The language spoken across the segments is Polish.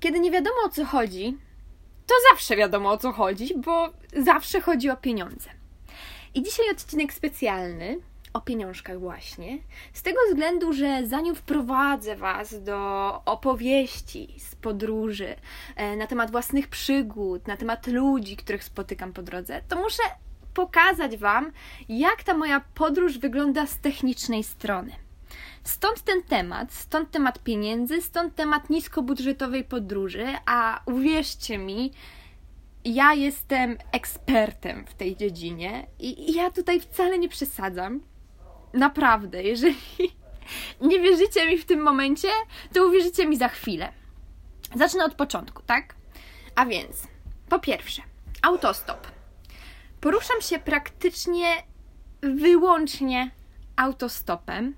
kiedy nie wiadomo o co chodzi, to zawsze wiadomo o co chodzi, bo zawsze chodzi o pieniądze. I dzisiaj odcinek specjalny o pieniążkach właśnie, z tego względu, że zanim wprowadzę Was do opowieści z podróży, e, na temat własnych przygód, na temat ludzi, których spotykam po drodze, to muszę pokazać Wam, jak ta moja podróż wygląda z technicznej strony. Stąd ten temat, stąd temat pieniędzy, stąd temat niskobudżetowej podróży, a uwierzcie mi, ja jestem ekspertem w tej dziedzinie i ja tutaj wcale nie przesadzam. Naprawdę, jeżeli nie wierzycie mi w tym momencie, to uwierzycie mi za chwilę. Zacznę od początku, tak? A więc, po pierwsze, autostop. Poruszam się praktycznie wyłącznie autostopem.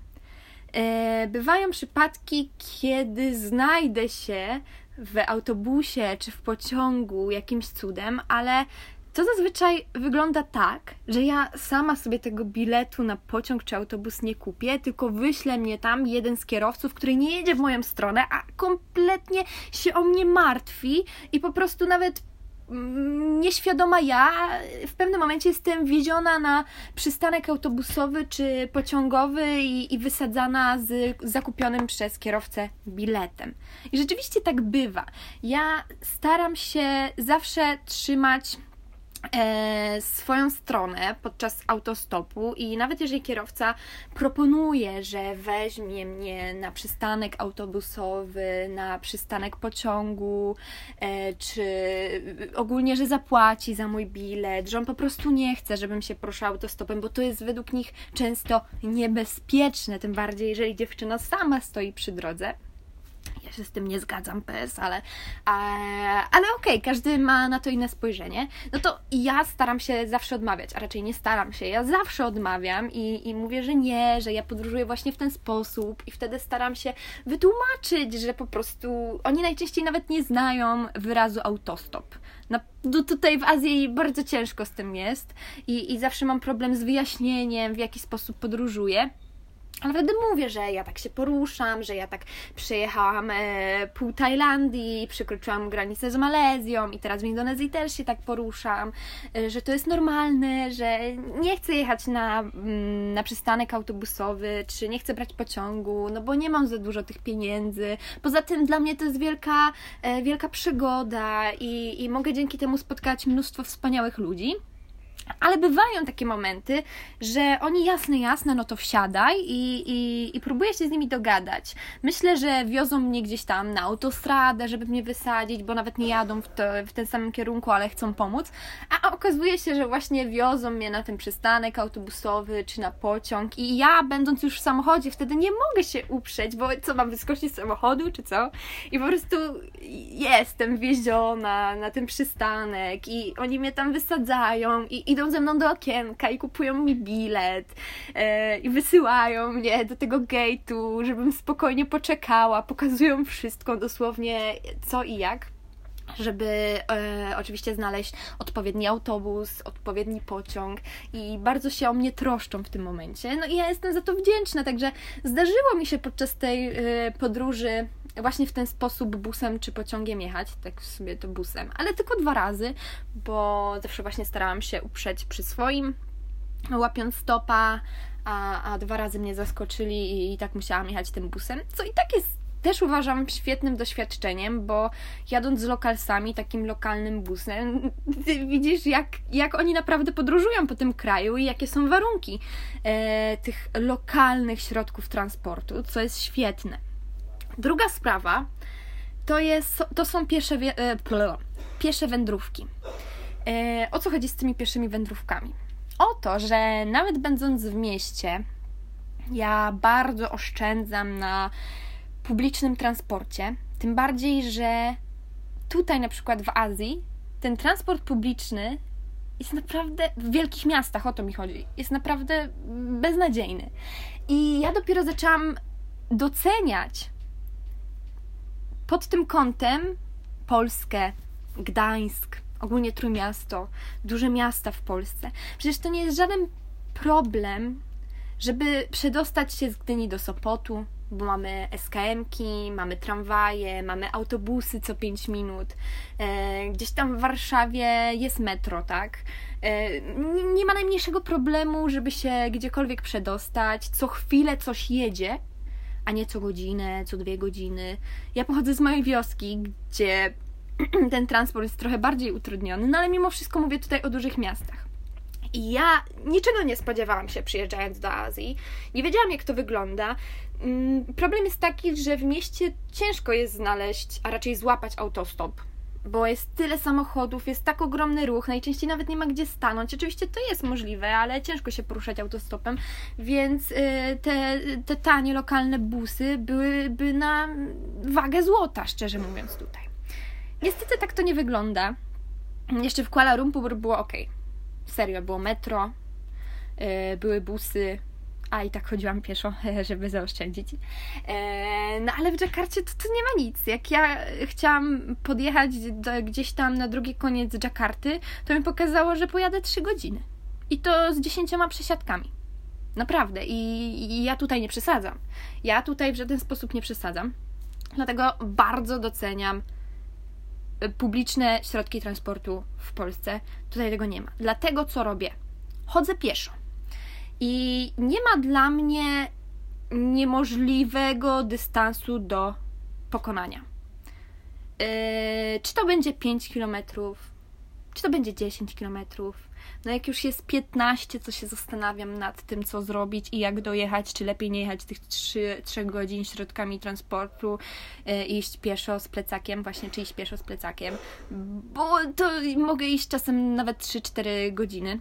E, bywają przypadki, kiedy znajdę się w autobusie czy w pociągu jakimś cudem, ale to zazwyczaj wygląda tak, że ja sama sobie tego biletu na pociąg czy autobus nie kupię, tylko wyśle mnie tam jeden z kierowców, który nie jedzie w moją stronę, a kompletnie się o mnie martwi i po prostu nawet nieświadoma ja w pewnym momencie jestem wieziona na przystanek autobusowy czy pociągowy i, i wysadzana z zakupionym przez kierowcę biletem. I rzeczywiście tak bywa. Ja staram się zawsze trzymać swoją stronę podczas autostopu i nawet jeżeli kierowca proponuje, że weźmie mnie na przystanek autobusowy, na przystanek pociągu, e, czy ogólnie, że zapłaci za mój bilet, że on po prostu nie chce, żebym się poruszał autostopem, bo to jest według nich często niebezpieczne, tym bardziej jeżeli dziewczyna sama stoi przy drodze ja się z tym nie zgadzam, PS, ale, ale okej, okay, każdy ma na to inne spojrzenie. No to ja staram się zawsze odmawiać, a raczej nie staram się, ja zawsze odmawiam i, i mówię, że nie, że ja podróżuję właśnie w ten sposób i wtedy staram się wytłumaczyć, że po prostu oni najczęściej nawet nie znają wyrazu autostop. No, tutaj w Azji bardzo ciężko z tym jest i, i zawsze mam problem z wyjaśnieniem, w jaki sposób podróżuję. Ale wtedy mówię, że ja tak się poruszam, że ja tak przejechałam e, pół Tajlandii, przekroczyłam granicę z Malezją i teraz w Indonezji też się tak poruszam, e, że to jest normalne, że nie chcę jechać na, mm, na przystanek autobusowy, czy nie chcę brać pociągu, no bo nie mam za dużo tych pieniędzy. Poza tym dla mnie to jest wielka, e, wielka przygoda i, i mogę dzięki temu spotkać mnóstwo wspaniałych ludzi. Ale bywają takie momenty, że oni jasne, jasne, no to wsiadaj i, i, i próbuję się z nimi dogadać. Myślę, że wiozą mnie gdzieś tam na autostradę, żeby mnie wysadzić, bo nawet nie jadą w, to, w ten samym kierunku, ale chcą pomóc. A okazuje się, że właśnie wiozą mnie na ten przystanek autobusowy czy na pociąg i ja, będąc już w samochodzie, wtedy nie mogę się uprzeć, bo co, mam wyskoczyć z samochodu czy co? I po prostu jestem wieziona na ten przystanek i oni mnie tam wysadzają i idą ze mną do okienka i kupują mi bilet e, i wysyłają mnie do tego gate'u, żebym spokojnie poczekała, pokazują wszystko dosłownie co i jak żeby e, oczywiście znaleźć odpowiedni autobus, odpowiedni pociąg i bardzo się o mnie troszczą w tym momencie. No i ja jestem za to wdzięczna, także zdarzyło mi się podczas tej e, podróży właśnie w ten sposób busem czy pociągiem jechać, tak sobie to busem, ale tylko dwa razy, bo zawsze właśnie starałam się uprzeć przy swoim, łapiąc stopa, a, a dwa razy mnie zaskoczyli i, i tak musiałam jechać tym busem, co i tak jest też uważam świetnym doświadczeniem, bo jadąc z lokalsami, takim lokalnym busem, widzisz, jak, jak oni naprawdę podróżują po tym kraju i jakie są warunki e, tych lokalnych środków transportu, co jest świetne. Druga sprawa to, jest, to są piesze, e, piesze wędrówki. E, o co chodzi z tymi pieszymi wędrówkami? O to, że nawet będąc w mieście, ja bardzo oszczędzam na publicznym transporcie. Tym bardziej, że tutaj na przykład w Azji ten transport publiczny jest naprawdę w wielkich miastach, o to mi chodzi, jest naprawdę beznadziejny. I ja dopiero zaczęłam doceniać pod tym kątem Polskę, Gdańsk, ogólnie Trójmiasto, duże miasta w Polsce. Przecież to nie jest żaden problem, żeby przedostać się z Gdyni do Sopotu, bo mamy SKM-ki, mamy tramwaje, mamy autobusy co 5 minut. E, gdzieś tam w Warszawie jest metro, tak? E, nie ma najmniejszego problemu, żeby się gdziekolwiek przedostać. Co chwilę coś jedzie, a nie co godzinę, co dwie godziny. Ja pochodzę z małej wioski, gdzie ten transport jest trochę bardziej utrudniony, no ale mimo wszystko mówię tutaj o dużych miastach. I ja niczego nie spodziewałam się przyjeżdżając do Azji. Nie wiedziałam, jak to wygląda. Mm, problem jest taki, że w mieście ciężko jest znaleźć, a raczej złapać autostop, bo jest tyle samochodów, jest tak ogromny ruch, najczęściej nawet nie ma gdzie stanąć. Oczywiście to jest możliwe, ale ciężko się poruszać autostopem, więc y, te, te tanie lokalne busy byłyby na wagę złota, szczerze mówiąc tutaj. Niestety tak to nie wygląda. Jeszcze w Kuala Lumpur było ok. Serio, było metro, y, były busy, a i tak chodziłam pieszo, żeby zaoszczędzić. E, no ale w Dżakarcie to, to nie ma nic. Jak ja chciałam podjechać do, gdzieś tam na drugi koniec Dżakarty, to mi pokazało, że pojadę 3 godziny. I to z dziesięcioma przesiadkami. Naprawdę. I, I ja tutaj nie przesadzam. Ja tutaj w żaden sposób nie przesadzam. Dlatego bardzo doceniam publiczne środki transportu w Polsce. Tutaj tego nie ma. Dlatego co robię? Chodzę pieszo. I nie ma dla mnie niemożliwego dystansu do pokonania. Yy, czy to będzie 5 km, czy to będzie 10 km. No jak już jest 15, to się zastanawiam nad tym, co zrobić i jak dojechać, czy lepiej nie jechać tych 3, 3 godzin środkami transportu, yy, iść pieszo z plecakiem, właśnie, czy iść pieszo z plecakiem, bo to mogę iść czasem nawet 3-4 godziny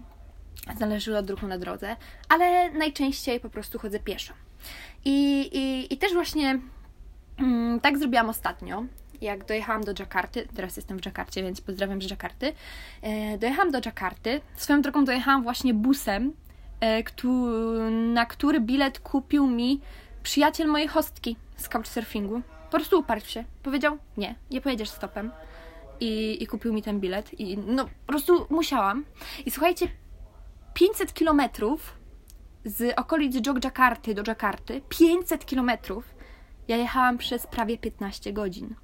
zależy od ruchu na drodze, ale najczęściej po prostu chodzę pieszo. I, i, i też właśnie mm, tak zrobiłam ostatnio, jak dojechałam do Dżakarty, teraz jestem w Dżakarcie, więc pozdrawiam z Dżakarty, e, dojechałam do Dżakarty, swoją drogą dojechałam właśnie busem, e, na który bilet kupił mi przyjaciel mojej hostki z couchsurfingu. Po prostu uparł się. Powiedział, nie, nie pojedziesz stopem. I, I kupił mi ten bilet. I no, po prostu musiałam. I słuchajcie, 500 kilometrów z okolic Jogjakarty do Jakarty, 500 kilometrów, ja jechałam przez prawie 15 godzin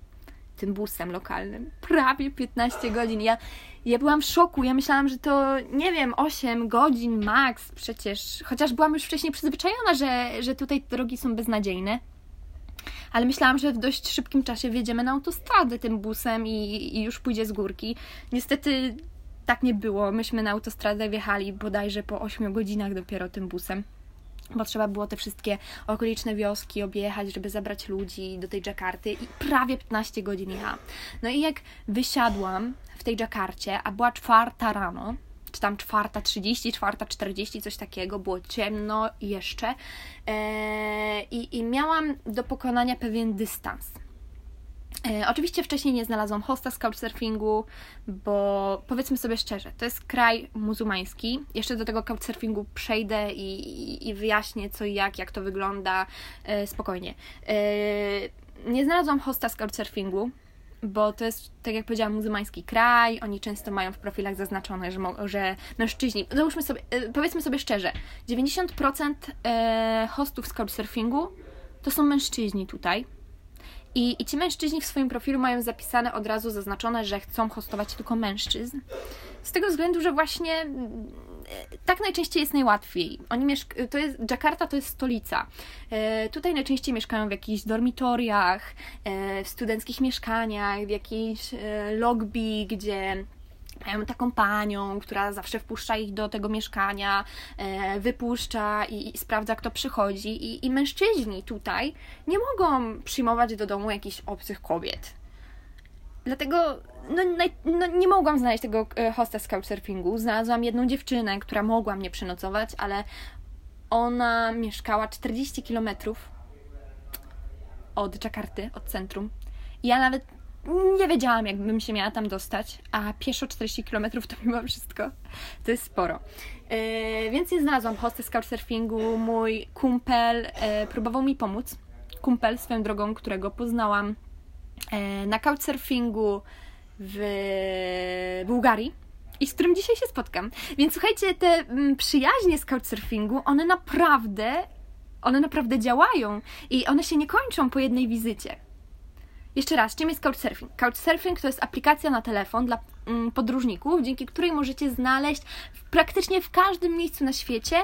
tym busem lokalnym. Prawie 15 godzin. Ja, ja byłam w szoku. Ja myślałam, że to, nie wiem, 8 godzin max przecież. Chociaż byłam już wcześniej przyzwyczajona, że, że tutaj drogi są beznadziejne. Ale myślałam, że w dość szybkim czasie wjedziemy na autostradę tym busem i, i już pójdzie z górki. Niestety tak nie było. Myśmy na autostradę wjechali bodajże po 8 godzinach dopiero tym busem bo trzeba było te wszystkie okoliczne wioski objechać, żeby zabrać ludzi do tej Dżakarty i prawie 15 godzin jechałam. No i jak wysiadłam w tej Dżakarcie, a była czwarta rano, czy tam czwarta 30, czwarta 40, coś takiego, było ciemno jeszcze i, i miałam do pokonania pewien dystans. E, oczywiście wcześniej nie znalazłam hosta z couchsurfingu, bo powiedzmy sobie szczerze, to jest kraj muzułmański. Jeszcze do tego couchsurfingu przejdę i, i, i wyjaśnię co i jak, jak to wygląda e, spokojnie. E, nie znalazłam hosta z couchsurfingu, bo to jest, tak jak powiedziałam, muzułmański kraj. Oni często mają w profilach zaznaczone, że, że mężczyźni, załóżmy sobie, powiedzmy sobie szczerze, 90% hostów z couchsurfingu to są mężczyźni tutaj i, I ci mężczyźni w swoim profilu mają zapisane od razu zaznaczone, że chcą hostować tylko mężczyzn. Z tego względu, że właśnie mm, tak najczęściej jest najłatwiej. Oni mieszk- to jest, Jakarta to jest stolica. E, tutaj najczęściej mieszkają w jakichś dormitoriach, e, w studenckich mieszkaniach, w jakiejś e, lobby, gdzie taką panią, która zawsze wpuszcza ich do tego mieszkania, e, wypuszcza i, sprawdza, kto przychodzi. I, I mężczyźni tutaj nie mogą przyjmować do domu jakichś obcych kobiet. Dlatego no, no, nie mogłam znaleźć tego e, hosta z couchsurfingu. Znalazłam jedną dziewczynę, która mogła mnie przenocować, ale ona mieszkała 40 kilometrów od Jakarty, od centrum. I ja nawet nie wiedziałam, jakbym się miała tam dostać, a pieszo 40 km to mimo wszystko to jest sporo. Yy, więc nie znalazłam hosty z couchsurfingu. Mój kumpel yy, próbował mi pomóc. Kumpel swoją drogą, którego poznałam yy, na couchsurfingu w Bułgarii i z którym dzisiaj się spotkam. Więc słuchajcie, te mm, przyjaźnie z couchsurfingu, one naprawdę One naprawdę działają i one się nie kończą po jednej wizycie. Jeszcze raz, czym jest Couchsurfing? Couchsurfing to jest aplikacja na telefon dla mm, podróżników, dzięki której możecie znaleźć w, praktycznie w każdym miejscu na świecie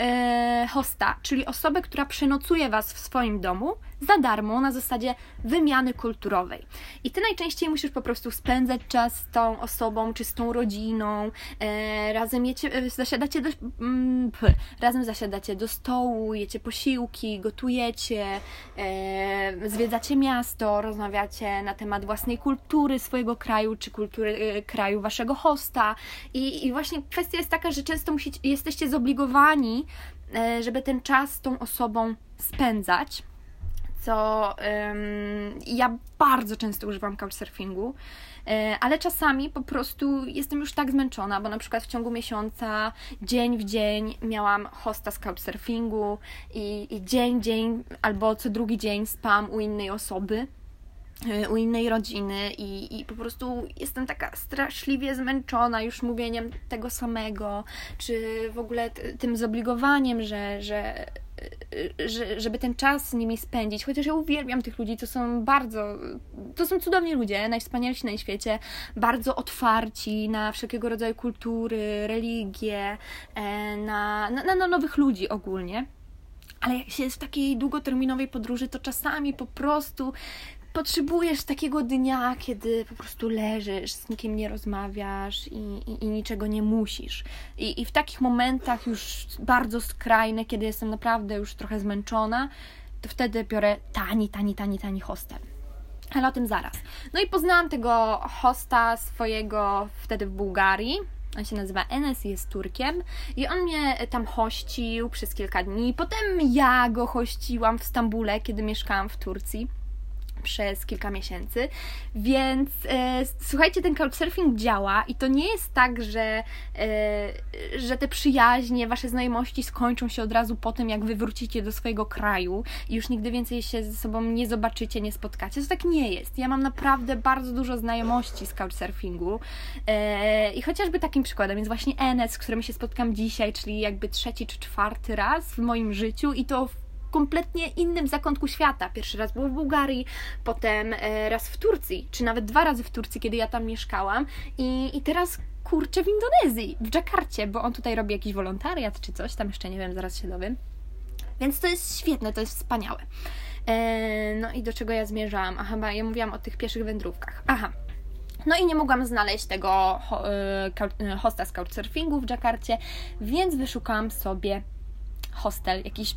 e, hosta, czyli osobę, która przenocuje Was w swoim domu za darmo na zasadzie wymiany kulturowej. I Ty najczęściej musisz po prostu spędzać czas z tą osobą, czy z tą rodziną, e, razem jecie, e, zasiadacie do, mm, p, razem zasiadacie do stołu, jecie posiłki, gotujecie, e, zwiedzacie miasto, rozmawiacie na temat własnej kultury swojego kraju, czy kultury e, kraju Waszego hosta. I, I właśnie kwestia jest taka, że często musicie, jesteście zobligowani, e, żeby ten czas z tą osobą spędzać co um, ja bardzo często używam couchsurfingu, e, ale czasami po prostu jestem już tak zmęczona, bo na przykład w ciągu miesiąca, dzień w dzień miałam hosta z couchsurfingu i, i dzień, dzień albo co drugi dzień spam u innej osoby u innej rodziny i, i po prostu jestem taka straszliwie zmęczona już mówieniem tego samego, czy w ogóle tym zobligowaniem, że, że że, żeby ten czas z nimi spędzić, chociaż ja uwielbiam tych ludzi, to są bardzo, to są cudowni ludzie, najwspanialsi na świecie, bardzo otwarci na wszelkiego rodzaju kultury, religie, e, na, na, na nowych ludzi ogólnie. Ale jak się jest w takiej długoterminowej podróży, to czasami po prostu potrzebujesz takiego dnia, kiedy po prostu leżysz, z nikim nie rozmawiasz i, i, i niczego nie musisz. I, I w takich momentach już bardzo skrajne, kiedy jestem naprawdę już trochę zmęczona, to wtedy biorę tani, tani, tani, tani hostel. Ale o tym zaraz. No i poznałam tego hosta swojego wtedy w Bułgarii. On się nazywa Enes jest Turkiem. I on mnie tam hościł przez kilka dni. Potem ja go hościłam w Stambule, kiedy mieszkałam w Turcji przez kilka miesięcy. Więc e, słuchajcie, ten couchsurfing działa i to nie jest tak, że, e, że te przyjaźnie, wasze znajomości skończą się od razu po tym, jak wy wrócicie do swojego kraju i już nigdy więcej się ze sobą nie zobaczycie, nie spotkacie. To tak nie jest. Ja mam naprawdę bardzo dużo znajomości z couchsurfingu e, i chociażby takim przykładem jest właśnie Enes, z którym się spotkam dzisiaj, czyli jakby trzeci czy czwarty raz w moim życiu i to w kompletnie innym zakątku świata. Pierwszy raz był w Bułgarii, potem e, raz w Turcji, czy nawet dwa razy w Turcji, kiedy ja tam mieszkałam i, i teraz kurczę w Indonezji, w Dżakarcie, bo on tutaj robi jakiś wolontariat czy coś, tam jeszcze nie wiem, zaraz się dowiem. Więc to jest świetne, to jest wspaniałe. E, no i do czego ja zmierzałam? Aha, ja mówiłam o tych pierwszych wędrówkach. Aha, no i nie mogłam znaleźć tego e, hosta z couchsurfingu w Dżakarcie, więc wyszukałam sobie hostel, jakiś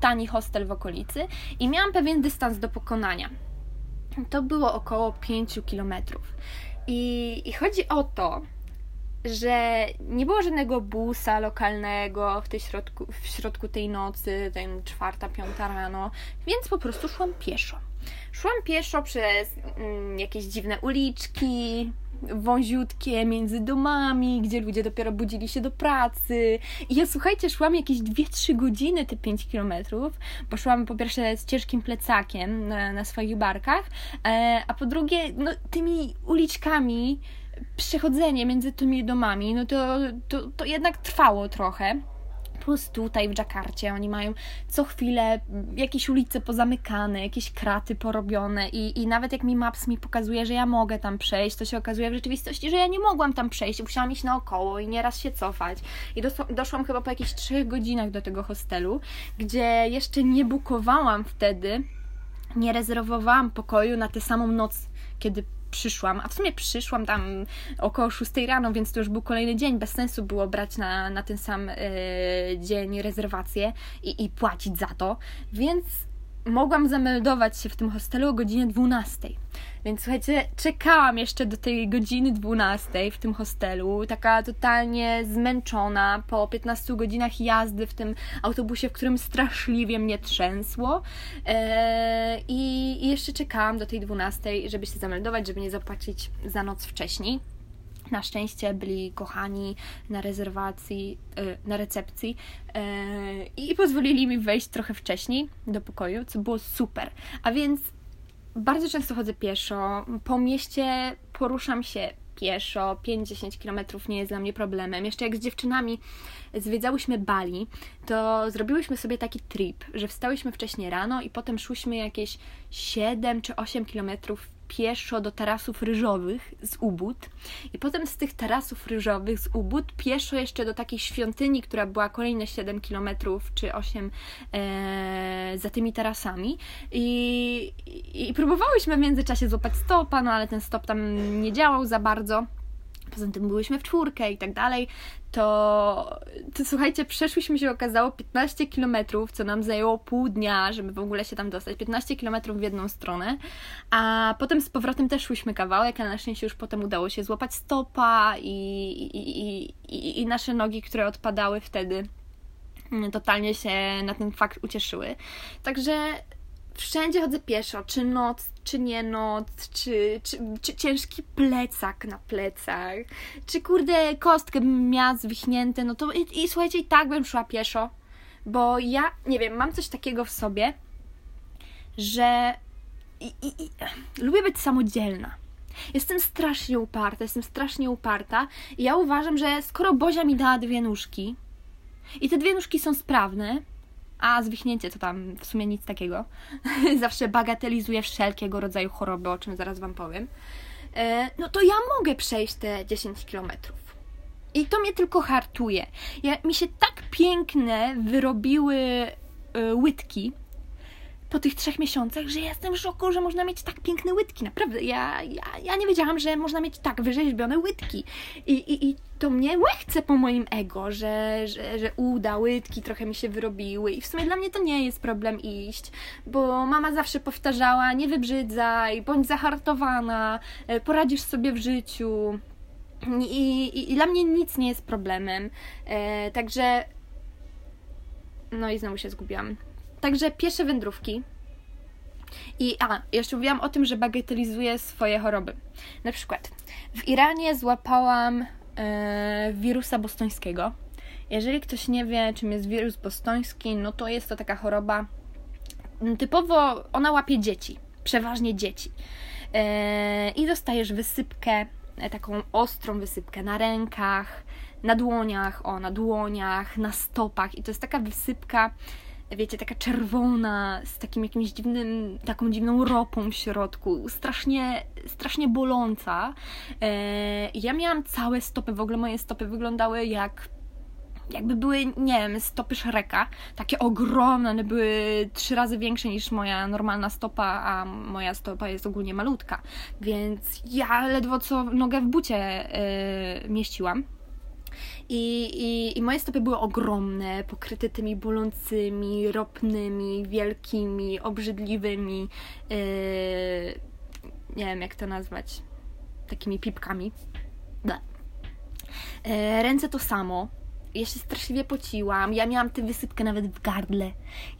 tani hostel w okolicy i miałam pewien dystans do pokonania. To było około 5 kilometrów. I, I chodzi o to, że nie było żadnego busa lokalnego w, tej środku, w środku tej nocy, ten czwarta, piąta rano, więc po prostu szłam pieszo. Szłam pieszo przez mm, jakieś dziwne uliczki, wąziutkie między domami, gdzie ludzie dopiero budzili się do pracy. I ja słuchajcie, szłam jakieś 2-3 godziny te 5 kilometrów, bo szłam po pierwsze z ciężkim plecakiem na, na swoich barkach, e, a po drugie, no, tymi uliczkami, przechodzenie między tymi domami, no to, to, to jednak trwało trochę. Plus tutaj w Dżakarcie oni mają co chwilę jakieś ulice pozamykane, jakieś kraty porobione i, i nawet jak mi Maps mi pokazuje, że ja mogę tam przejść, to się okazuje w rzeczywistości, że ja nie mogłam tam przejść, musiałam iść naokoło i nieraz się cofać. I doszłam chyba po jakichś trzech godzinach do tego hostelu, gdzie jeszcze nie bukowałam wtedy, nie rezerwowałam pokoju na tę samą noc, kiedy przyszłam, a w sumie przyszłam tam około 6 rano, więc to już był kolejny dzień, bez sensu było brać na, na ten sam y, dzień rezerwację i, i płacić za to, więc mogłam zameldować się w tym hostelu o godzinie 12. Więc słuchajcie, czekałam jeszcze do tej godziny 12 w tym hostelu, taka totalnie zmęczona po 15 godzinach jazdy w tym autobusie, w którym straszliwie mnie trzęsło. Eee, I jeszcze czekałam do tej 12, żeby się zameldować, żeby nie zapłacić za noc wcześniej. Na szczęście byli kochani na rezerwacji, e, na recepcji e, i pozwolili mi wejść trochę wcześniej do pokoju, co było super. A więc bardzo często chodzę pieszo. Po mieście poruszam się pieszo, 5-10 km nie jest dla mnie problemem. Jeszcze jak z dziewczynami zwiedzałyśmy Bali, to zrobiłyśmy sobie taki trip, że wstałyśmy wcześniej rano i potem szłyśmy jakieś 7 czy 8 kilometrów pieszo do tarasów ryżowych z Ubud. I potem z tych tarasów ryżowych z Ubud pieszo jeszcze do takiej świątyni, która była kolejne 7 km czy 8 e, za tymi tarasami. I, i, i próbowałyśmy w międzyczasie złapać stopa, no ale ten stop tam nie działał za bardzo poza tym byłyśmy w czwórkę i tak dalej, to, to słuchajcie, przeszłyśmy się okazało 15 km, co nam zajęło pół dnia, żeby w ogóle się tam dostać. 15 km w jedną stronę, a potem z powrotem też szłyśmy kawałek, ale na szczęście już potem udało się złapać stopa i, i, i, i nasze nogi, które odpadały wtedy, totalnie się na ten fakt ucieszyły. Także wszędzie chodzę pieszo, czy noc, czy nie noc, czy, czy, czy ciężki plecak na plecach, czy kurde kostkę miała zwichnięte, no to i, i słuchajcie, i tak bym szła pieszo, bo ja, nie wiem, mam coś takiego w sobie, że i, i, i, lubię być samodzielna. Jestem strasznie uparta, jestem strasznie uparta i ja uważam, że skoro Bozia mi dała dwie nóżki i te dwie nóżki są sprawne, a zwichnięcie to tam w sumie nic takiego. Zawsze bagatelizuję wszelkiego rodzaju choroby, o czym zaraz Wam powiem. E, no to ja mogę przejść te 10 kilometrów. I to mnie tylko hartuje. Ja, mi się tak piękne wyrobiły y, łydki po tych trzech miesiącach, że jestem w szoku, że można mieć tak piękne łydki. Naprawdę, ja, ja, ja nie wiedziałam, że można mieć tak wyrzeźbione łydki. I, i, i to mnie łechce po moim ego, że, że, że uda, łydki trochę mi się wyrobiły. I w sumie dla mnie to nie jest problem iść, bo mama zawsze powtarzała, nie wybrzydzaj, bądź zahartowana, e, poradzisz sobie w życiu. I, i, i dla mnie nic nie jest problemem. E, także. No i znowu się zgubiłam. Także pierwsze wędrówki. I a, jeszcze mówiłam o tym, że bagatelizuję swoje choroby. Na przykład w Iranie złapałam e, wirusa bostońskiego. Jeżeli ktoś nie wie, czym jest wirus bostoński, no to jest to taka choroba typowo, ona łapie dzieci, przeważnie dzieci. E, I dostajesz wysypkę, e, taką ostrą wysypkę na rękach, na dłoniach, o, na dłoniach, na stopach. I to jest taka wysypka, wiecie, taka czerwona, z takim jakimś dziwnym, taką dziwną ropą w środku, strasznie, strasznie boląca. E, ja miałam całe stopy, w ogóle moje stopy wyglądały jak jakby były, nie wiem, stopy Shreka, takie ogromne, one były trzy razy większe niż moja normalna stopa, a moja stopa jest ogólnie malutka, więc ja ledwo co nogę w bucie yy, mieściłam. I, i, I moje stopy były ogromne, pokryte tymi bolącymi, ropnymi, wielkimi, obrzydliwymi, yy, nie wiem jak to nazwać, takimi pipkami. Yy, ręce to samo, ja się straszliwie pociłam. Ja miałam tę wysypkę nawet w gardle.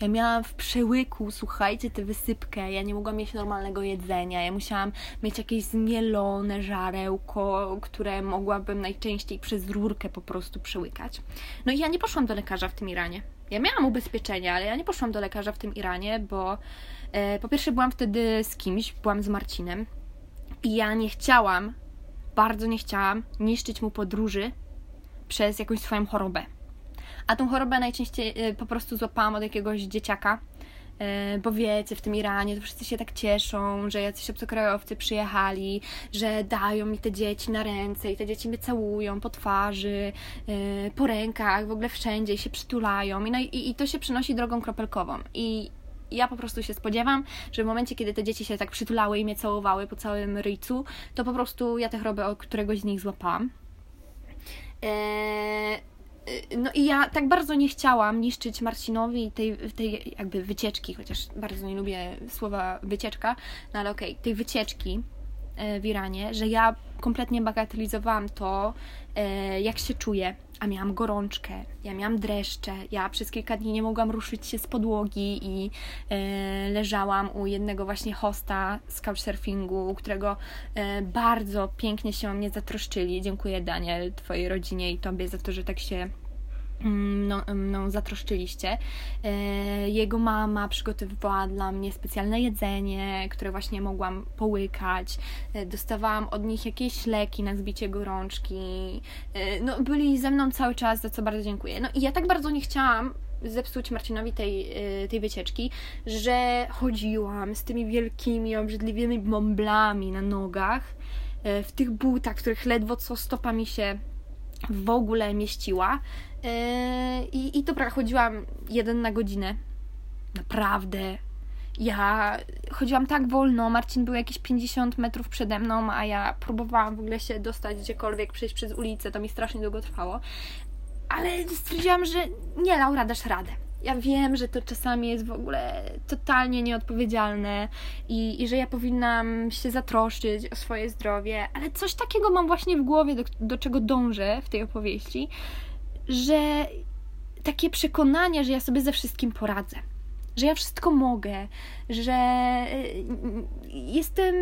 Ja miałam w przełyku, słuchajcie, tę wysypkę. Ja nie mogłam mieć normalnego jedzenia. Ja musiałam mieć jakieś zmielone żarełko, które mogłabym najczęściej przez rurkę po prostu przełykać. No i ja nie poszłam do lekarza w tym Iranie. Ja miałam ubezpieczenie, ale ja nie poszłam do lekarza w tym Iranie, bo e, po pierwsze byłam wtedy z kimś, byłam z Marcinem i ja nie chciałam, bardzo nie chciałam niszczyć mu podróży przez jakąś swoją chorobę. A tą chorobę najczęściej y, po prostu złapałam od jakiegoś dzieciaka, y, bo wiecie, w tym Iranie to wszyscy się tak cieszą, że jacyś obcokrajowcy przyjechali, że dają mi te dzieci na ręce i te dzieci mnie całują po twarzy, y, po rękach, w ogóle wszędzie i się przytulają i, no, i, i to się przenosi drogą kropelkową. I ja po prostu się spodziewam, że w momencie, kiedy te dzieci się tak przytulały i mnie całowały po całym ryjcu, to po prostu ja tę chorobę od któregoś z nich złapałam. Eee, no i ja tak bardzo nie chciałam niszczyć Marcinowi tej, tej jakby wycieczki, chociaż bardzo nie lubię słowa wycieczka, no ale okej, okay, tej wycieczki w Iranie, że ja kompletnie bagatelizowałam to, e, jak się czuję, a miałam gorączkę, ja miałam dreszcze, ja przez kilka dni nie mogłam ruszyć się z podłogi i e, leżałam u jednego właśnie hosta z couchsurfingu, którego e, bardzo pięknie się o mnie zatroszczyli. Dziękuję Daniel, Twojej rodzinie i Tobie za to, że tak się mną, mną zatroszczyliście. E, jego mama przygotowywała dla mnie specjalne jedzenie, które właśnie mogłam połykać. E, dostawałam od nich jakieś leki na zbicie gorączki. E, no, byli ze mną cały czas, za co bardzo dziękuję. No i ja tak bardzo nie chciałam zepsuć Marcinowi tej, tej wycieczki, że chodziłam z tymi wielkimi, obrzydliwymi bąblami na nogach, w tych butach, których ledwo co stopa mi się w ogóle mieściła. Yy, I, I dobra, chodziłam jeden na godzinę. Naprawdę. Ja chodziłam tak wolno, Marcin był jakieś 50 metrów przede mną, a ja próbowałam w ogóle się dostać gdziekolwiek, przejść przez ulicę, to mi strasznie długo trwało. Ale stwierdziłam, że nie, Laura, dasz radę. Ja wiem, że to czasami jest w ogóle totalnie nieodpowiedzialne i, i że ja powinnam się zatroszczyć o swoje zdrowie, ale coś takiego mam właśnie w głowie, do, do czego dążę w tej opowieści, że takie przekonanie, że ja sobie ze wszystkim poradzę, że ja wszystko mogę, że y, jestem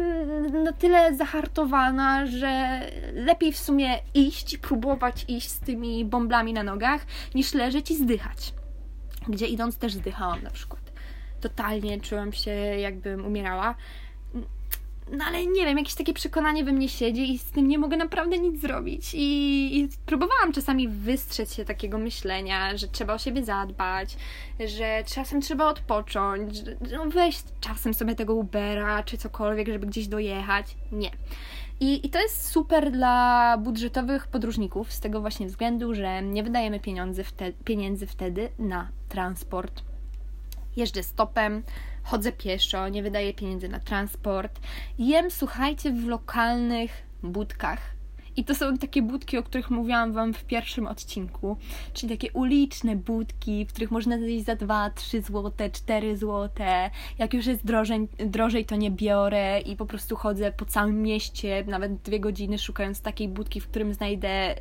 na tyle zahartowana, że lepiej w sumie iść, próbować iść z tymi bąblami na nogach, niż leżeć i zdychać. Gdzie idąc też zdychałam na przykład. Totalnie czułam się, jakbym umierała. No ale nie wiem, jakieś takie przekonanie we mnie siedzi i z tym nie mogę naprawdę nic zrobić. I, i próbowałam czasami wystrzec się takiego myślenia, że trzeba o siebie zadbać, że czasem trzeba odpocząć, że no weź czasem sobie tego Ubera czy cokolwiek, żeby gdzieś dojechać. Nie. I, I to jest super dla budżetowych podróżników z tego właśnie względu, że nie wydajemy pieniędzy, wte, pieniędzy wtedy na transport. Jeżdżę stopem, chodzę pieszo, nie wydaję pieniędzy na transport. Jem, słuchajcie, w lokalnych budkach. I to są takie budki, o których mówiłam Wam w pierwszym odcinku, czyli takie uliczne budki, w których można zjeść za 2, 3 złote, 4 złote. Jak już jest drożej, drożej, to nie biorę i po prostu chodzę po całym mieście, nawet dwie godziny szukając takiej budki, w którym znajdę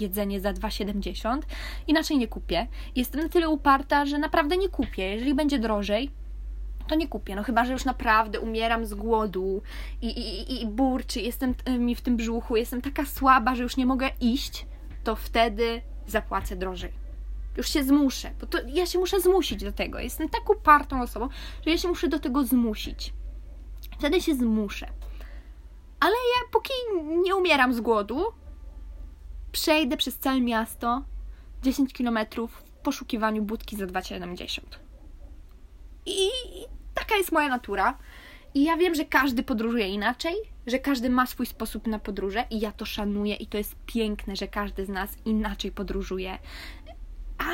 jedzenie za 2,70. Inaczej nie kupię. Jestem na tyle uparta, że naprawdę nie kupię. Jeżeli będzie drożej, to nie kupię. No chyba, że już naprawdę umieram z głodu i, i, i burczy, jestem mi w tym brzuchu, jestem taka słaba, że już nie mogę iść, to wtedy zapłacę drożej. Już się zmuszę, bo to ja się muszę zmusić do tego. Jestem tak upartą osobą, że ja się muszę do tego zmusić. Wtedy się zmuszę. Ale ja póki nie umieram z głodu, przejdę przez całe miasto 10 km w poszukiwaniu budki za 2,70. I taka jest moja natura. I ja wiem, że każdy podróżuje inaczej, że każdy ma swój sposób na podróże i ja to szanuję i to jest piękne, że każdy z nas inaczej podróżuje. A,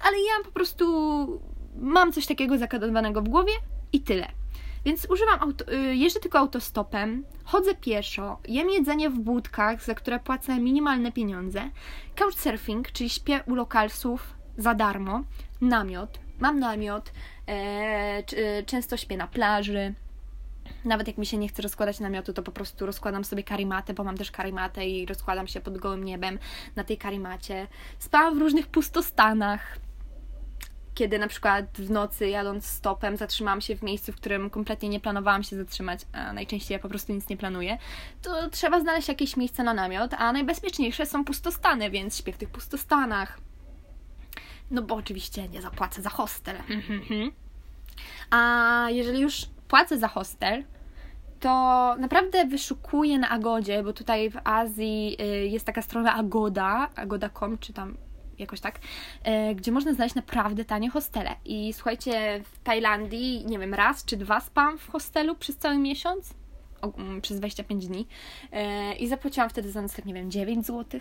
ale ja po prostu mam coś takiego zakodowanego w głowie i tyle. Więc używam auto, y, jeżdżę tylko autostopem, chodzę pieszo, jem jedzenie w budkach, za które płacę minimalne pieniądze, couchsurfing, czyli śpię u lokalsów za darmo, namiot, mam namiot, e, e, często śpię na plaży. Nawet jak mi się nie chce rozkładać namiotu, to po prostu rozkładam sobie karimatę, bo mam też karimatę i rozkładam się pod gołym niebem na tej karimacie. Spałam w różnych pustostanach, kiedy na przykład w nocy jadąc stopem zatrzymałam się w miejscu, w którym kompletnie nie planowałam się zatrzymać, a najczęściej ja po prostu nic nie planuję, to trzeba znaleźć jakieś miejsce na namiot, a najbezpieczniejsze są pustostany, więc śpię w tych pustostanach. No bo oczywiście nie zapłacę za hostel. A jeżeli już płacę za hostel, to naprawdę wyszukuję na Agodzie, bo tutaj w Azji y, jest taka strona Agoda, agoda.com, czy tam jakoś tak, y, gdzie można znaleźć naprawdę tanie hostele. I słuchajcie, w Tajlandii, nie wiem, raz czy dwa spam w hostelu przez cały miesiąc, mm, przez 25 dni y, i zapłaciłam wtedy za nocleg, nie wiem, 9 zł.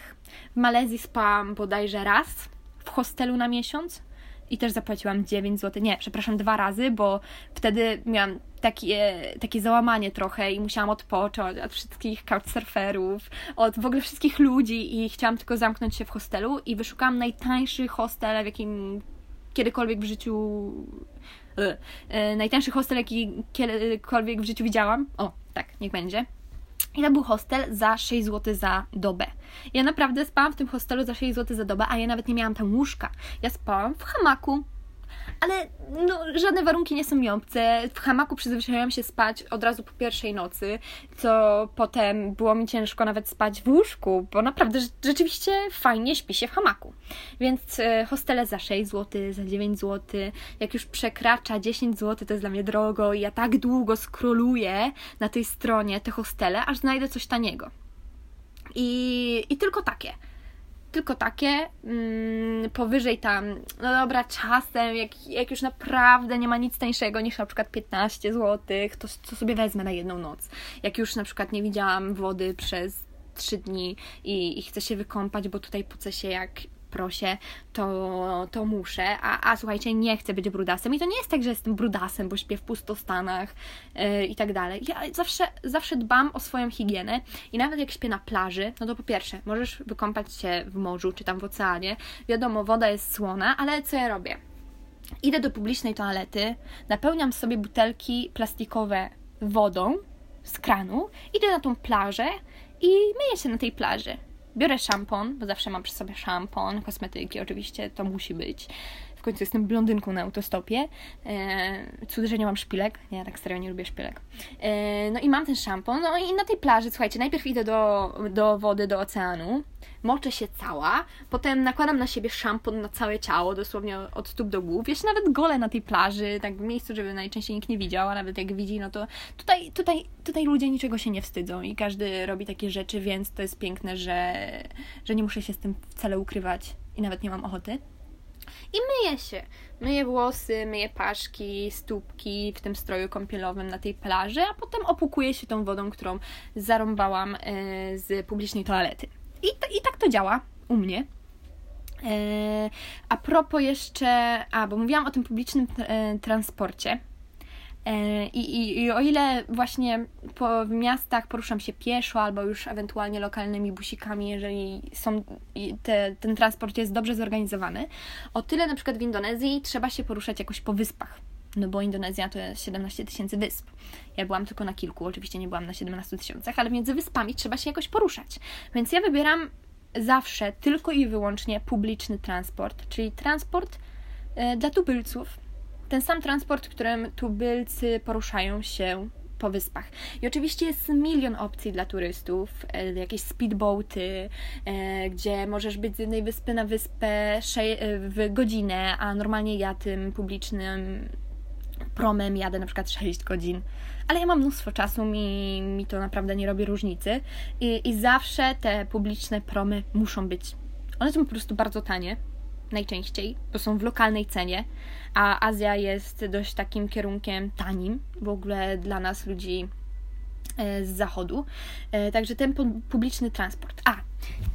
W Malezji spałam bodajże raz w hostelu na miesiąc i też zapłaciłam 9 zł. Nie, przepraszam, dwa razy, bo wtedy miałam takie, takie załamanie trochę i musiałam odpocząć od wszystkich couchsurferów, od w ogóle wszystkich ludzi i chciałam tylko zamknąć się w hostelu i wyszukałam najtańszy hostel, w jakim kiedykolwiek w życiu. Yy, najtańszy hostel, jaki kiedykolwiek w życiu widziałam. O, tak, niech będzie. I to był hostel za 6 zł za dobę. Ja naprawdę spałam w tym hostelu za 6 zł za dobę, a ja nawet nie miałam tam łóżka. Ja spałam w hamaku. Ale no, żadne warunki nie są mi obce. W hamaku przyzwyczaiłam się spać od razu po pierwszej nocy, co potem było mi ciężko nawet spać w łóżku, bo naprawdę rzeczywiście fajnie śpi się w hamaku. Więc e, hostele za 6 zł, za 9 zł, jak już przekracza 10 zł, to jest dla mnie drogo i ja tak długo skroluję na tej stronie te hostele, aż znajdę coś taniego. I, i tylko takie tylko takie, mm, powyżej tam, no dobra, czasem, jak, jak już naprawdę nie ma nic tańszego niż na przykład 15 zł, to, to sobie wezmę na jedną noc. Jak już na przykład nie widziałam wody przez 3 dni i, i chcę się wykąpać, bo tutaj pucę się jak prosie, to, to muszę, a, a słuchajcie, nie chcę być brudasem i to nie jest tak, że jestem brudasem, bo śpię w pustostanach yy, i tak dalej. Ja zawsze, zawsze dbam o swoją higienę i nawet jak śpię na plaży, no to po pierwsze, możesz wykąpać się w morzu czy tam w oceanie, wiadomo, woda jest słona, ale co ja robię? Idę do publicznej toalety, napełniam sobie butelki plastikowe wodą z kranu, idę na tą plażę i myję się na tej plaży. Biorę szampon, bo zawsze mam przy sobie szampon, kosmetyki oczywiście, to musi być. Końcu jestem blondynką na autostopie. Eee, cud, że nie mam szpilek. Ja tak serio nie lubię szpilek. Eee, no i mam ten szampon. No i na tej plaży, słuchajcie, najpierw idę do, do wody, do oceanu moczę się cała, potem nakładam na siebie szampon na całe ciało, dosłownie od stóp do głów. Jeszcze nawet gole na tej plaży, tak w miejscu, żeby najczęściej nikt nie widział, a nawet jak widzi, no to tutaj, tutaj, tutaj ludzie niczego się nie wstydzą i każdy robi takie rzeczy, więc to jest piękne, że, że nie muszę się z tym wcale ukrywać i nawet nie mam ochoty. I myję się. Myję włosy, myję paszki, stópki w tym stroju kąpielowym na tej plaży, a potem opukuję się tą wodą, którą zarąbałam e, z publicznej toalety. I, I tak to działa u mnie. E, a propos jeszcze, a bo mówiłam o tym publicznym e, transporcie. E, I, i, I, o ile właśnie po miastach poruszam się pieszo albo już ewentualnie lokalnymi busikami, jeżeli są, te, ten transport jest dobrze zorganizowany, o tyle na przykład w Indonezji trzeba się poruszać jakoś po wyspach no bo Indonezja to jest 17 tysięcy wysp. Ja byłam tylko na kilku, oczywiście nie byłam na 17 tysiącach, ale między wyspami trzeba się jakoś poruszać. Więc ja wybieram zawsze tylko i wyłącznie publiczny transport, czyli transport e, dla tubylców. Ten sam transport, którym tubylcy poruszają się po wyspach. I oczywiście jest milion opcji dla turystów, e, jakieś speedboaty, e, gdzie możesz być z jednej wyspy na wyspę w godzinę, a normalnie ja tym publicznym promem jadę na przykład 6 godzin, ale ja mam mnóstwo czasu, mi, mi to naprawdę nie robi różnicy I, i zawsze te publiczne promy muszą być. One są po prostu bardzo tanie, najczęściej, bo są w lokalnej cenie, a Azja jest dość takim kierunkiem tanim w ogóle dla nas ludzi e, z zachodu. E, także ten publiczny transport. A,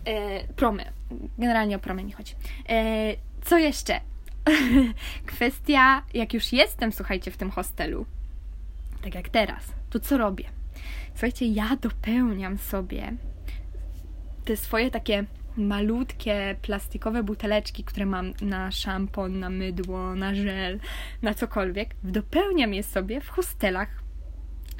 e, promy. Generalnie o promy nie chodzi. Co jeszcze? Kwestia, jak już jestem, słuchajcie, w tym hostelu, tak jak teraz, to co robię? Słuchajcie, ja dopełniam sobie te swoje takie malutkie plastikowe buteleczki, które mam na szampon, na mydło, na żel, na cokolwiek, dopełniam je sobie w hostelach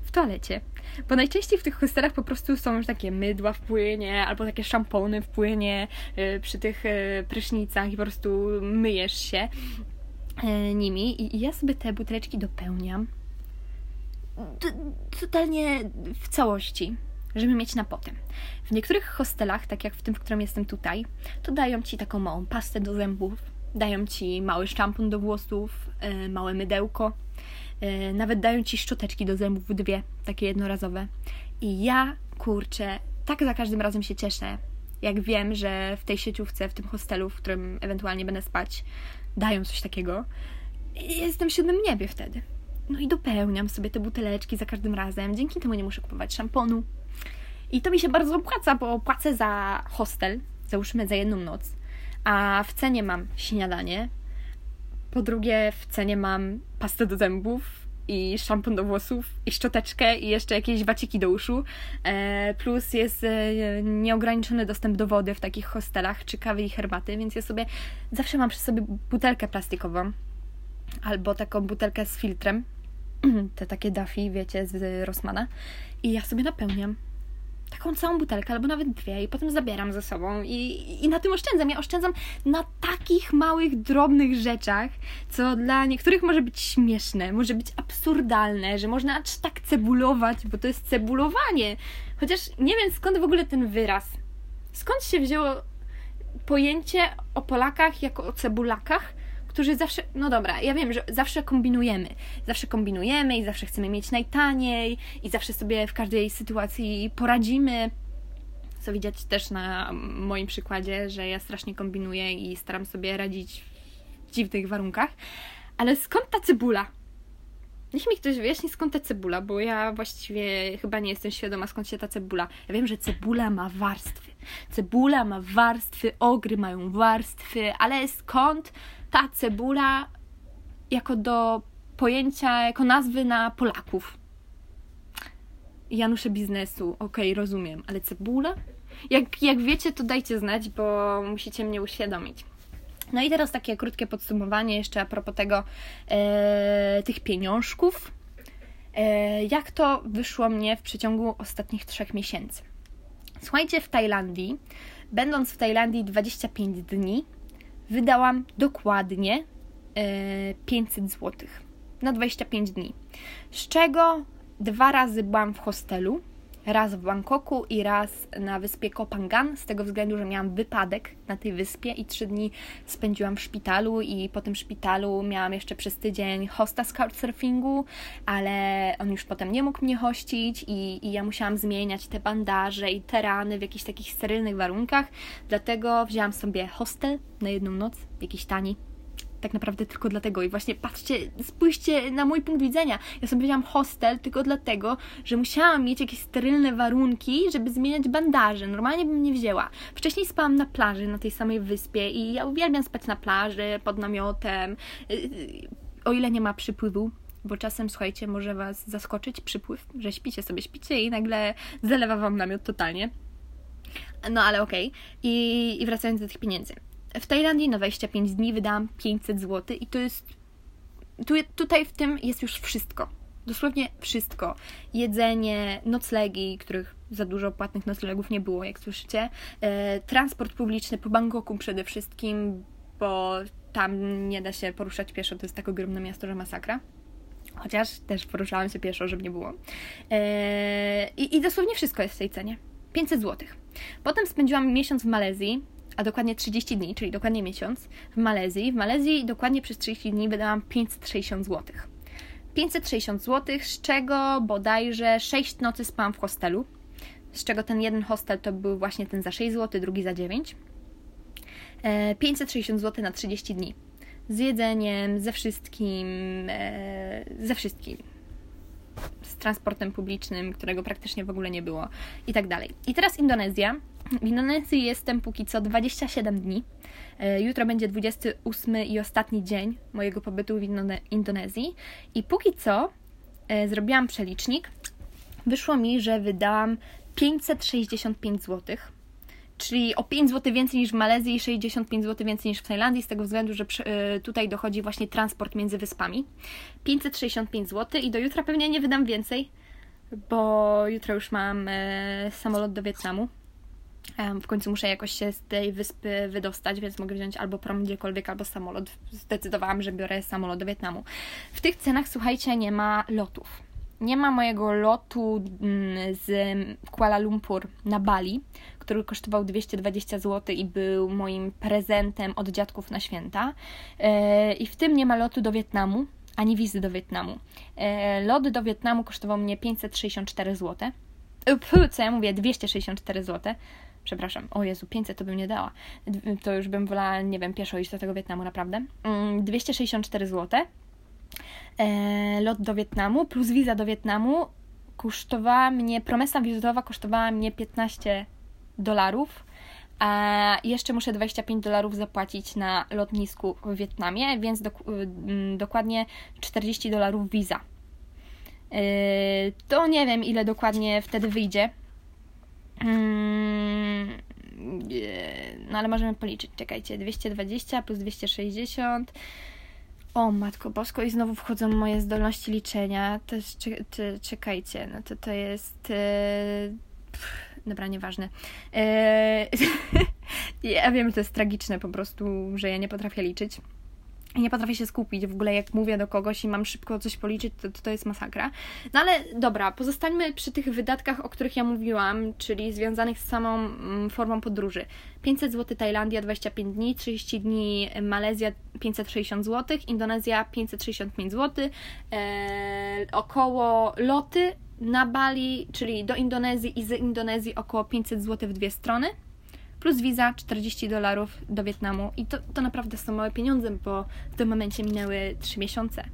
w toalecie. Bo najczęściej w tych hostelach po prostu są już takie mydła w płynie, albo takie szampony w płynie yy, przy tych yy, prysznicach i po prostu myjesz się yy, nimi. I ja sobie te buteleczki dopełniam totalnie w całości, żeby mieć na potem. W niektórych hostelach, tak jak w tym, w którym jestem tutaj, to dają ci taką małą pastę do zębów, dają ci mały szampon do włosów, małe mydełko E, nawet dają ci szczoteczki do zębów, dwie, takie jednorazowe. I ja, kurczę, tak za każdym razem się cieszę, jak wiem, że w tej sieciówce, w tym hostelu, w którym ewentualnie będę spać, dają coś takiego. I jestem w siódmym niebie wtedy. No i dopełniam sobie te buteleczki za każdym razem. Dzięki temu nie muszę kupować szamponu. I to mi się bardzo opłaca, bo płacę za hostel, załóżmy za jedną noc, a w cenie mam śniadanie, po drugie, w cenie mam pastę do zębów i szampon do włosów i szczoteczkę i jeszcze jakieś waciki do uszu. E, plus jest e, nieograniczony dostęp do wody w takich hostelach, czy kawy i herbaty, więc ja sobie zawsze mam przy sobie butelkę plastikową albo taką butelkę z filtrem, te takie Duffy, wiecie, z Rossmana i ja sobie napełniam taką całą butelkę, albo nawet dwie, i potem zabieram ze sobą i, i na tym oszczędzam. Ja oszczędzam na takich małych, drobnych rzeczach, co dla niektórych może być śmieszne, może być absurdalne, że można aż tak cebulować, bo to jest cebulowanie. Chociaż nie wiem skąd w ogóle ten wyraz. Skąd się wzięło pojęcie o Polakach jako o cebulakach? Którzy zawsze, no dobra, ja wiem, że zawsze kombinujemy. Zawsze kombinujemy i zawsze chcemy mieć najtaniej i zawsze sobie w każdej sytuacji poradzimy. Co widać też na moim przykładzie, że ja strasznie kombinuję i staram sobie radzić w dziwnych warunkach. Ale skąd ta cebula? Niech mi ktoś wyjaśni, skąd ta cebula, bo ja właściwie chyba nie jestem świadoma, skąd się ta cebula. Ja wiem, że cebula ma warstwy. Cebula ma warstwy, ogry mają warstwy, ale skąd ta cebula jako do pojęcia, jako nazwy na Polaków. Janusze biznesu, okej, okay, rozumiem, ale cebula? Jak, jak wiecie, to dajcie znać, bo musicie mnie uświadomić. No i teraz takie krótkie podsumowanie jeszcze a propos tego, e, tych pieniążków. E, jak to wyszło mnie w przeciągu ostatnich trzech miesięcy? Słuchajcie, w Tajlandii, będąc w Tajlandii 25 dni, wydałam dokładnie 500 e, zł na 25 dni. Z czego dwa razy byłam w hostelu, raz w Bangkoku i raz na wyspie Kopangan, z tego względu, że miałam wypadek na tej wyspie i trzy dni spędziłam w szpitalu i po tym szpitalu miałam jeszcze przez tydzień hosta z couchsurfingu, ale on już potem nie mógł mnie hościć i, i ja musiałam zmieniać te bandaże i te rany w jakichś takich sterylnych warunkach, dlatego wzięłam sobie hostel na jedną noc, jakiś tani, tak naprawdę tylko dlatego. I właśnie patrzcie, spójrzcie na mój punkt widzenia. Ja sobie wziąłam hostel tylko dlatego, że musiałam mieć jakieś sterylne warunki, żeby zmieniać bandaże. Normalnie bym nie wzięła. Wcześniej spałam na plaży, na tej samej wyspie i ja uwielbiam spać na plaży, pod namiotem. Y, y, o ile nie ma przypływu, bo czasem, słuchajcie, może Was zaskoczyć przypływ, że śpicie sobie, śpicie i nagle zalewa Wam namiot totalnie. No ale okej. Okay. I, I wracając do tych pieniędzy. W Tajlandii na 25 dni wydałam 500 zł i to jest. Tu, tutaj w tym jest już wszystko. Dosłownie wszystko. Jedzenie, noclegi, których za dużo płatnych noclegów nie było, jak słyszycie. E, transport publiczny po Bangkoku przede wszystkim, bo tam nie da się poruszać pieszo, to jest tak ogromne miasto, że masakra. Chociaż też poruszałam się pieszo, żeby nie było. E, i, I dosłownie wszystko jest w tej cenie. 500 zł. Potem spędziłam miesiąc w Malezji, a dokładnie 30 dni, czyli dokładnie miesiąc, w Malezji. W Malezji dokładnie przez 30 dni wydałam 560 zł. 560 zł, z czego bodajże 6 nocy spałam w hostelu, z czego ten jeden hostel to był właśnie ten za 6 zł, drugi za 9. 560 zł na 30 dni. Z jedzeniem, ze wszystkim, e, ze wszystkim z transportem publicznym, którego praktycznie w ogóle nie było i tak dalej. I teraz Indonezja. W Indonezji jestem póki co 27 dni. E, jutro będzie 28 i ostatni dzień mojego pobytu w Indonezji. I póki co e, zrobiłam przelicznik. Wyszło mi, że wydałam 565 złotych czyli o 5 zł więcej niż w Malezji i 65 zł więcej niż w Tajlandii, z tego względu, że y, tutaj dochodzi właśnie transport między wyspami. 565 zł i do jutra pewnie nie wydam więcej, bo jutro już mam e, samolot do Wietnamu. W końcu muszę jakoś się z tej wyspy wydostać, więc mogę wziąć albo prom gdziekolwiek, albo samolot. Zdecydowałam, że biorę samolot do Wietnamu. W tych cenach, słuchajcie, nie ma lotów nie ma mojego lotu mm, z Kuala Lumpur na Bali, który kosztował 220 zł i był moim prezentem od dziadków na święta. E, I w tym nie ma lotu do Wietnamu, ani wizy do Wietnamu. E, lot do Wietnamu kosztował mnie 564 zł. Puh, co ja mówię, 264 zł. Przepraszam, o Jezu, 500 to bym nie dała. To już bym wolała, nie wiem, pieszo iść do tego Wietnamu, naprawdę. 264 mm, zł e, lot do Wietnamu plus wiza do Wietnamu kosztowała mnie, promesa wizytowa kosztowała mnie 15 dolarów, a jeszcze muszę 25 dolarów zapłacić na lotnisku w Wietnamie, więc do, mm, dokładnie 40 dolarów wiza. Yy, to nie wiem, ile dokładnie wtedy wyjdzie. Yy, no ale możemy policzyć. Czekajcie, 220 plus 260 o Matko Bosko i znowu wchodzą moje zdolności liczenia. To jest, czekajcie, no to to jest dobra, nieważne. Eee, ja wiem, że to jest tragiczne po prostu, że ja nie potrafię liczyć nie potrafię się skupić w ogóle, jak mówię do kogoś i mam szybko coś policzyć, to, to, to jest masakra. No ale dobra, pozostańmy przy tych wydatkach, o których ja mówiłam, czyli związanych z samą mm, formą podróży. 500 zł Tajlandia 25 dni, 30 dni Malezja 560 zł, Indonezja 565 zł, e, około loty na Bali, czyli do Indonezji i z Indonezji około 500 zł w dwie strony plus wiza 40 dolarów do Wietnamu. I to, to naprawdę są małe pieniądze, bo w tym momencie minęły 3 miesiące.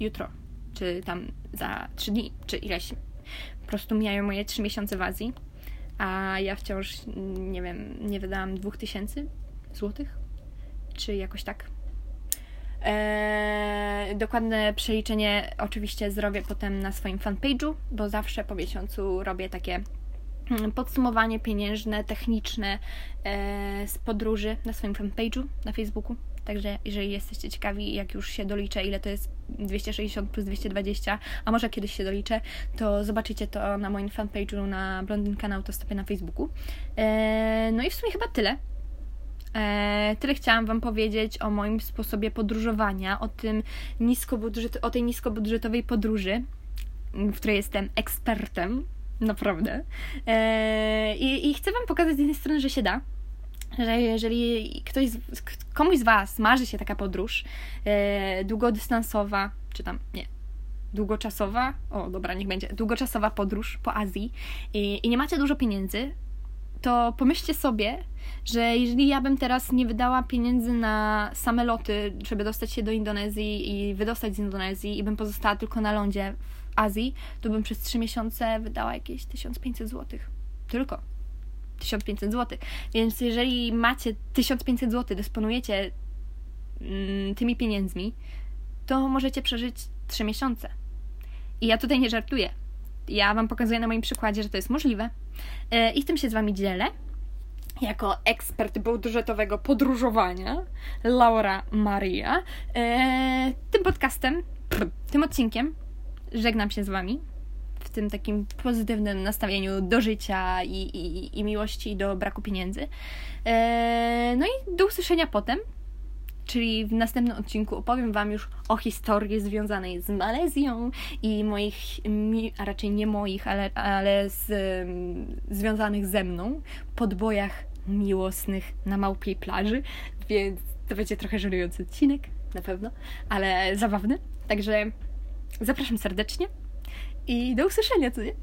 Jutro, czy tam za 3 dni, czy ileś. Po prostu mijają moje 3 miesiące w Azji, a ja wciąż, nie wiem, nie wydałam 2000 złotych, czy jakoś tak. Eee, dokładne przeliczenie oczywiście zrobię potem na swoim fanpage'u, bo zawsze po miesiącu robię takie podsumowanie pieniężne, techniczne e, z podróży na swoim fanpage'u na Facebooku. Także jeżeli jesteście ciekawi, jak już się doliczę, ile to jest 260 plus 220, a może kiedyś się doliczę, to zobaczycie to na moim fanpage'u na Blondynka na autostopie na Facebooku. E, no i w sumie chyba tyle. E, tyle chciałam Wam powiedzieć o moim sposobie podróżowania, o tym niskobudżet, o tej niskobudżetowej podróży, w której jestem ekspertem Naprawdę. Eee, i, I chcę Wam pokazać z jednej strony, że się da, że jeżeli ktoś, komuś z Was marzy się taka podróż e, długodystansowa, czy tam, nie, długoczasowa, o dobra, niech będzie, długoczasowa podróż po Azji i, i nie macie dużo pieniędzy, to pomyślcie sobie, że jeżeli ja bym teraz nie wydała pieniędzy na same loty, żeby dostać się do Indonezji i wydostać z Indonezji i bym pozostała tylko na lądzie Azji, to bym przez 3 miesiące wydała jakieś 1500 zł. Tylko 1500 zł. Więc jeżeli macie 1500 zł, dysponujecie mm, tymi pieniędzmi, to możecie przeżyć 3 miesiące. I ja tutaj nie żartuję. Ja Wam pokazuję na moim przykładzie, że to jest możliwe. E, I w tym się z Wami dzielę. Jako ekspert budżetowego podróżowania, Laura Maria. E, tym podcastem, tym odcinkiem żegnam się z Wami w tym takim pozytywnym nastawieniu do życia i, i, i miłości do braku pieniędzy. Eee, no i do usłyszenia potem. Czyli w następnym odcinku opowiem Wam już o historii związanej z Malezją i moich, a raczej nie moich, ale, ale z, związanych ze mną podbojach miłosnych na małpiej plaży, więc to będzie trochę żerujący odcinek, na pewno, ale zabawny. Także Zapraszam serdecznie i do usłyszenia, co nie?